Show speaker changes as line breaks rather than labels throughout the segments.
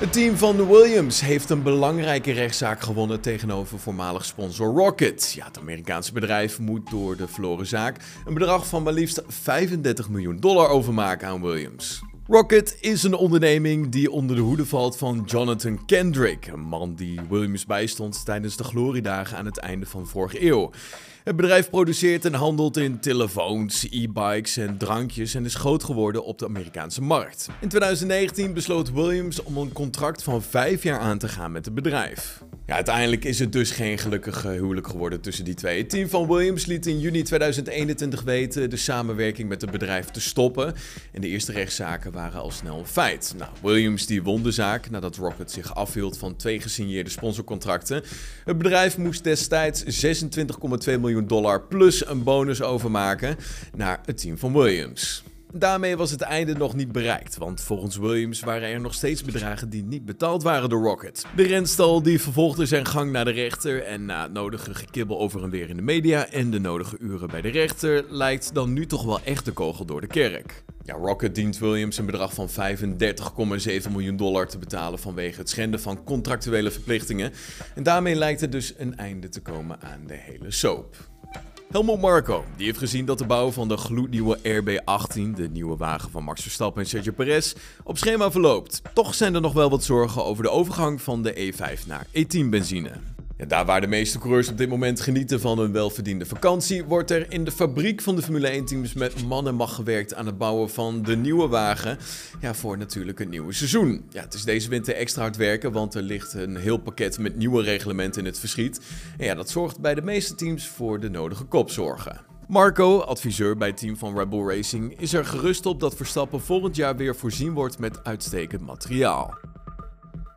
Het team van Williams heeft een belangrijke rechtszaak gewonnen tegenover voormalig sponsor Rocket. Ja, het Amerikaanse bedrijf moet door de verloren zaak een bedrag van maar liefst 35 miljoen dollar overmaken aan Williams. Rocket is een onderneming die onder de hoede valt van Jonathan Kendrick, een man die Williams bijstond tijdens de gloriedagen aan het einde van vorige eeuw. Het bedrijf produceert en handelt in telefoons, e-bikes en drankjes en is groot geworden op de Amerikaanse markt. In 2019 besloot Williams om een contract van 5 jaar aan te gaan met het bedrijf. Uiteindelijk is het dus geen gelukkig huwelijk geworden tussen die twee. Het team van Williams liet in juni 2021 weten de samenwerking met het bedrijf te stoppen. En de eerste rechtszaken waren al snel een feit. Nou, Williams die won de zaak nadat Rocket zich afhield van twee gesigneerde sponsorcontracten. Het bedrijf moest destijds 26,2 miljoen dollar plus een bonus overmaken naar het team van Williams. Daarmee was het einde nog niet bereikt, want volgens Williams waren er nog steeds bedragen die niet betaald waren door Rocket. De renstal die vervolgde zijn gang naar de rechter en na het nodige gekibbel over en weer in de media en de nodige uren bij de rechter lijkt dan nu toch wel echt de kogel door de kerk. Ja, Rocket dient Williams een bedrag van 35,7 miljoen dollar te betalen vanwege het schenden van contractuele verplichtingen. En daarmee lijkt er dus een einde te komen aan de hele soap. Helmut Marko die heeft gezien dat de bouw van de gloednieuwe RB18, de nieuwe wagen van Max Verstappen en Sergio Perez, op schema verloopt. Toch zijn er nog wel wat zorgen over de overgang van de E5 naar E10 benzine. Daar waar de meeste coureurs op dit moment genieten van een welverdiende vakantie, wordt er in de fabriek van de Formule 1-teams met man en macht gewerkt aan het bouwen van de nieuwe wagen. Ja, voor natuurlijk een nieuwe seizoen. Ja, het is deze winter extra hard werken, want er ligt een heel pakket met nieuwe reglementen in het verschiet. En ja, dat zorgt bij de meeste teams voor de nodige kopzorgen. Marco, adviseur bij het team van Red Bull Racing, is er gerust op dat Verstappen volgend jaar weer voorzien wordt met uitstekend materiaal.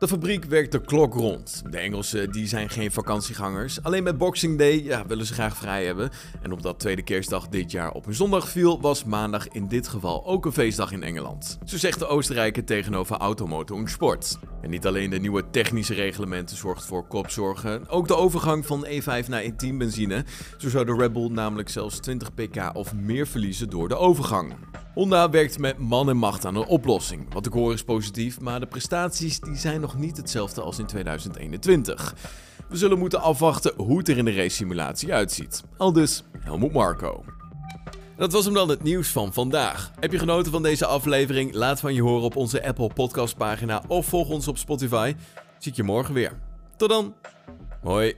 De fabriek werkt de klok rond. De Engelsen die zijn geen vakantiegangers. Alleen met Boxing Day ja, willen ze graag vrij hebben. En omdat tweede kerstdag dit jaar op een zondag viel, was maandag in dit geval ook een feestdag in Engeland. Zo zegt de Oostenrijker tegenover Automoto und Sport. En niet alleen de nieuwe technische reglementen zorgt voor kopzorgen, ook de overgang van E5 naar E10 benzine. Zo zou de Red Bull namelijk zelfs 20 pk of meer verliezen door de overgang. Honda werkt met man en macht aan een oplossing. Wat ik hoor is positief, maar de prestaties die zijn nog niet hetzelfde als in 2021. We zullen moeten afwachten hoe het er in de race simulatie uitziet. Al dus Helmut Marco. Dat was hem dan het nieuws van vandaag. Heb je genoten van deze aflevering? Laat van je horen op onze Apple Podcast pagina of volg ons op Spotify. Zie ik je morgen weer. Tot dan. Hoi.